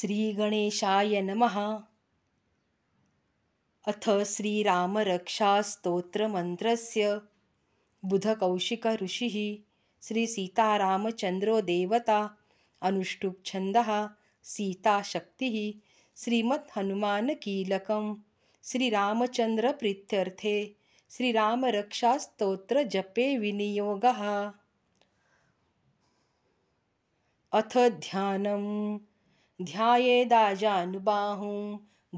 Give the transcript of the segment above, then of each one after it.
श्रीगणेशाय नमः। अथ श्रीरामरक्षास्तोत्रमन्त्रस्य बुधकौशिकऋषिः श्रीसीतारामचन्द्रो देवता अनुष्टुप्छन्दः सीताशक्तिः श्रीमद्हनुमानकीलकं श्रीरामचन्द्रप्रीत्यर्थे श्रीरामरक्षास्तोत्रजपे विनियोगः। अथ ध्यानम्। ध्यायेदाजानुबाहुं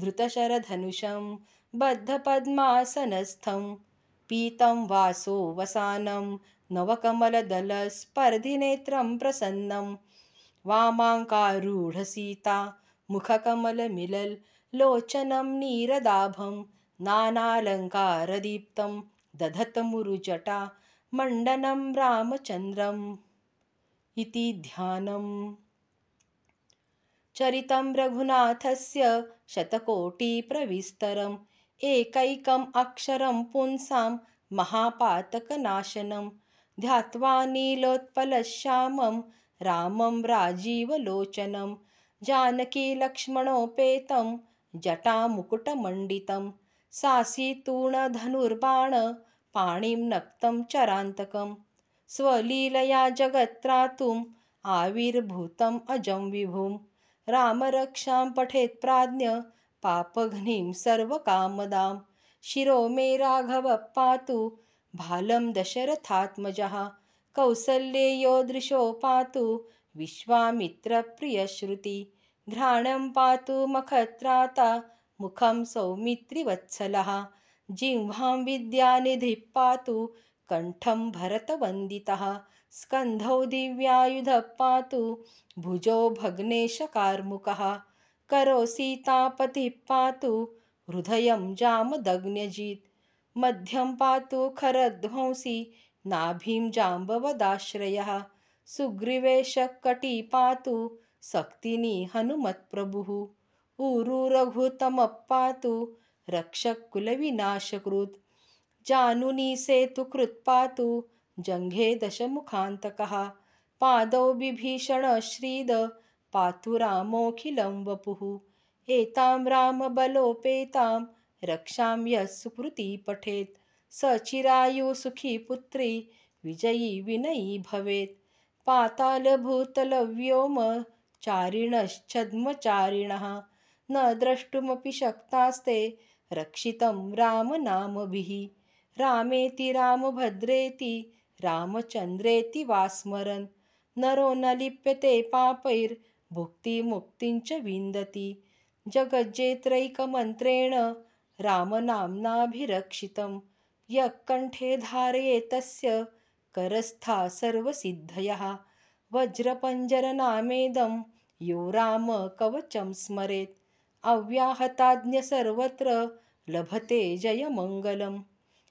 धृतशरधनुषं बद्धपद्मासनस्थं पीतं वासो वसानं नवकमलदलस्पर्धिनेत्रं प्रसन्नं वामाङ्कारूढसीता मुखकमलमिलल्लोचनं नीरदाभं नानालङ्कारदीप्तं दधतमुरुजटा मण्डनं रामचन्द्रम् इति ध्यानम् चरितं रघुनाथस्य शतकोटिप्रविस्तरम् एकैकम् अक्षरं पुंसां महापातकनाशनं ध्यात्वा नीलोत्पलश्यामं रामं राजीवलोचनं जानकीलक्ष्मणोपेतं जटामुकुटमण्डितं सासीतूणधनुर्बाणपाणिं नक्तं चरान्तकं स्वलीलया जगत्त्रातुम् आविर्भूतम् अजं विभुम् रामरक्षां पठेत् प्राज्ञ पापघ्निं सर्वकामदां। शिरो मे राघवः पातु भालं दशरथात्मजः। कौसल्येयो दृशो पातु विश्वामित्रप्रियश्रुति घ्राणं पातु मखत्राता मुखं सौमित्रिवत्सलः। जिह्वां विद्यानिधिः पातु कण्ठं भरतवन्दितः स्कन्धौ दिव्यायुधः पातु भुजो भग्नेशकार्मुकः। करो सीतापतिः पातु हृदयं जामदग्न्यजित्। मध्यं पातु खरध्वंसी। नाभिं जाम्बवदाश्रयः। सुग्रीवेशकटी पातु सक्तिनी हनुमत्प्रभुः। ऊरुरघुतमः पातु रक्षकुलविनाशकृत्। जानुनी सेतुकृत् पातु जङ्घे दशमुखान्तकः। पादौ बिभीषणश्रीद पातु रामोऽखिलं वपुः। एतां रामबलोपेतां रक्षां यः सुकृती पठेत्। स चिरायुसुखी पुत्री विजयी विनयी भवेत्। पातालभूतलव्योमचारिणश्छद्मचारिणः न द्रष्टुमपि शक्तास्ते रक्षितं रामनामभिः। रामेति रामभद्रेति रामचन्द्रेति वा स्मरन् नरो न लिप्यते पापैर् भुक्तिमुक्तिं च विन्दति। जगज्जेत्रैकमन्त्रेण रामनाम्नाभिरक्षितं यः कण्ठे धारयेत्तस्य करस्था सर्वसिद्धयः। वज्रपञ्जरनामेदं यो रामकवचं स्मरेत्। अव्याहताज्ञ सर्वत्र लभते जयमङ्गलम्।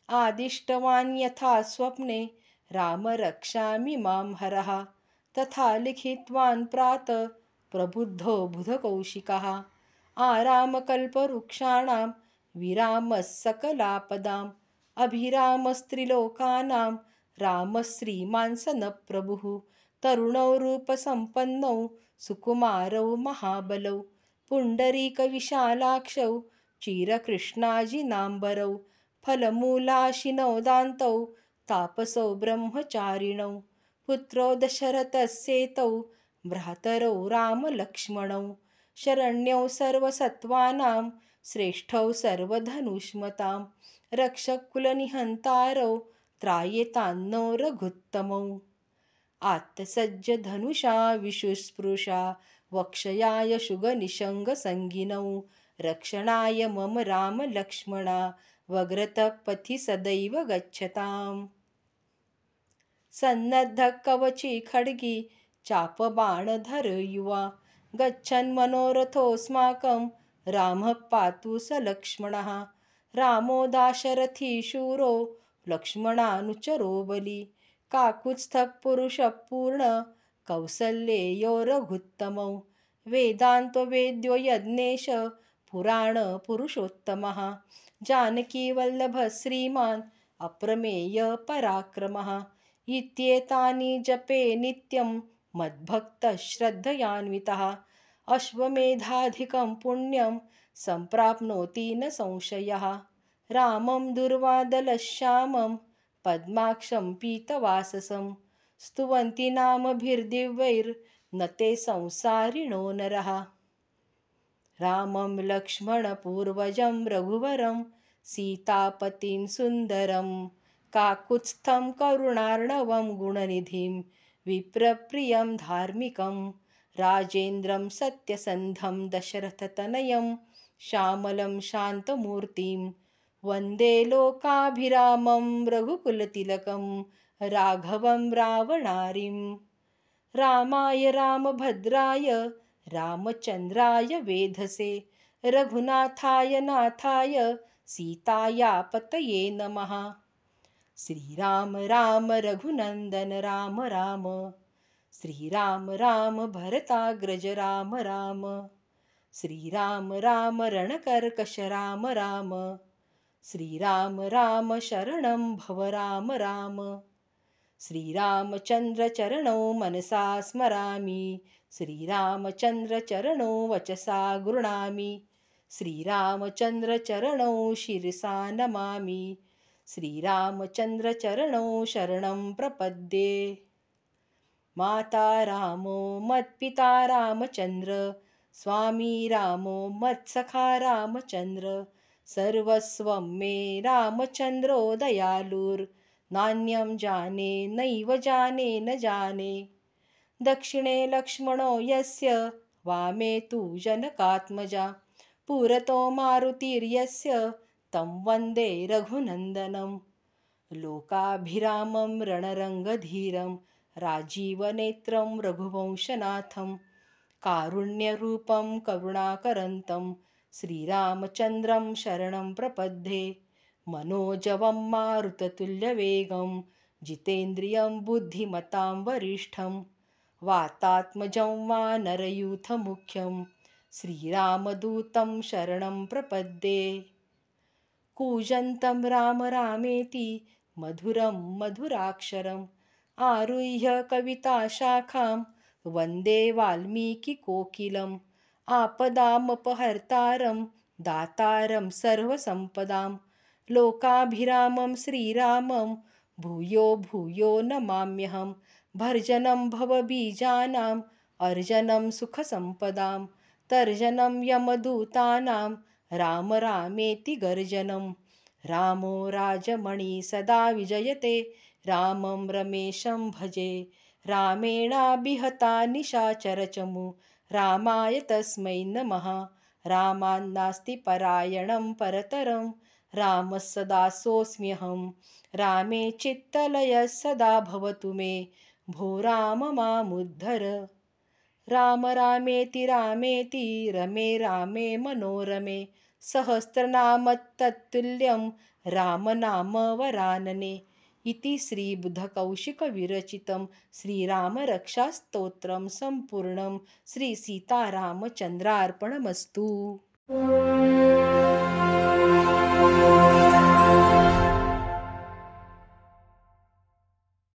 आदिष्टवान् यथा स्वप्ने राम रक्षामि मां हरः। तथा लिखितवान् प्रातः प्रबुद्धो बुधकौशिकः। आरामकल्पवृक्षाणां विरामः सकलापदाम् अभिरामस्त्रिलोकानां रामश्रीमान्सनप्रभुः तरुणौ रूपसम्पन्नौ सुकुमारौ महाबलौ पुण्डरीकविशालाक्षौ चिरकृष्णाजिनाम्बरौ फलमूलाशिनौ दान्तौ तापसौ ब्रह्मचारिणौ पुत्रौ दशरथस्येतौ भ्रातरौ रामलक्ष्मणौ। शरण्यौ सर्वसत्त्वानां श्रेष्ठौ सर्वधनुष्मतां। रक्षकुलनिहन्तारौ त्रायेतान्नो रघुत्तमौ। आत्तसज्जधनुषा विशुस्पृशा वक्षयाय शुगनिषङ्गसङ्गिनौ रक्षणाय मम रामलक्ष्मणा वग्रतः पथि सदैव गच्छताम् सन्नद्धकवची खड्गी चापबाणधर युवा। गच्छन्मनोरथोऽस्माकं रामः पातु स लक्ष्मणः। रामो दाशरथी शूरो लक्ष्मणानुचरो बलि। काकुत्स्थः पुरुषः पूर्ण कौसल्येयो रघुत्तमौ। वेदान्तवेद्यो यज्ञेश पुराणपुरुषोत्तमः। जानकीवल्लभः श्रीमान् अप्रमेयपराक्रमः इत्येतानि जपे नित्यं मद्भक्तः श्रद्धयान्वितः अश्वमेधाधिकं पुण्यं सम्प्राप्नोति न संशयः। रामं दुर्वादलश्यामं पद्माक्षं पीतवाससं। स्तुवन्ति नामभिर्दिव्यैर्न ते संसारिणो नरः। रामं लक्ष्मणपूर्वजं रघुवरं सीतापतिं सुन्दरं काकुत्स्थं करुणार्णवं गुणनिधिं विप्रप्रियं धार्मिकं राजेन्द्रं सत्यसन्धं दशरथतनयं श्यामलं शान्तमूर्तिं वन्दे लोकाभिरामं रघुकुलतिलकं राघवं रावणारिं। रामाय रामभद्राय रामचन्द्राय वेधसे रघुनाथाय नाथाय सीतायापतये नमः श्रीराम राम रघुनन्दन राम राम। श्रीराम राम भरताग्रज राम राम। श्रीराम राम रणकर्कश राम राम। श्रीराम राम शरणं भव राम राम। श्रीरामचन्द्रचरणौ मनसा स्मरामि। श्रीरामचन्द्रचरणौ वचसा गृणामि। श्रीरामचन्द्रचरणौ शिरसा नमामि श्रीरामचन्द्रचरणौ शरणं प्रपद्ये। माता रामो मत्पिता रामचन्द्र स्वामी रामो मत्सखा रामचन्द्र सर्वस्वं मे रामचन्द्रो दयालुर्नान्यं जाने नैव जाने न जाने। दक्षिणे लक्ष्मणो यस्य वामे तु जनकात्मजा पुरतो मारुतिर्यस्य तं वन्दे रघुनन्दनं लोकाभिरामं रणरङ्गधीरं राजीवनेत्रं रघुवंशनाथं कारुण्यरूपं करुणाकरन्तं श्रीरामचन्द्रं शरणं प्रपद्ये मनोजवं मारुततुल्यवेगं जितेन्द्रियं बुद्धिमतां वरिष्ठं वातात्मजं वा नरयूथमुख्यं श्रीरामदूतं शरणं प्रपद्ये कूजन्तं राम रामेति मधुरं मधुराक्षरम्। आरुह्य कविताशाखां वन्दे वाल्मीकिकोकिलम् आपदामपहर्तारं दातारं सर्वसम्पदां लोकाभिरामं श्रीरामं भूयो भूयो नमाम्यहं भर्जनं भवबीजानाम् अर्जनं सुखसम्पदां तर्जनं यमदूतानां राम रामेति गर्जनं रामो राजमणि सदा विजयते। रामं रमेशं भजे। रामेणाभिहता निशाचरचमु रामाय तस्मै नमः। रामान्नास्ति परायणं परतरं। रामः सदा सोऽस्म्यहं रामे चित्तलयः सदा भवतु मे। भो राम मामुद्धर। राम रामेति रामेति। रमे रामे मनोरमे सहस्रनामत्तत्तुल्यं रामनाम वरानने इति श्रीबुधकौशिकविरचितं श्रीरामरक्षास्तोत्रं सम्पूर्णं श्रीसीतारामचन्द्रार्पणमस्तु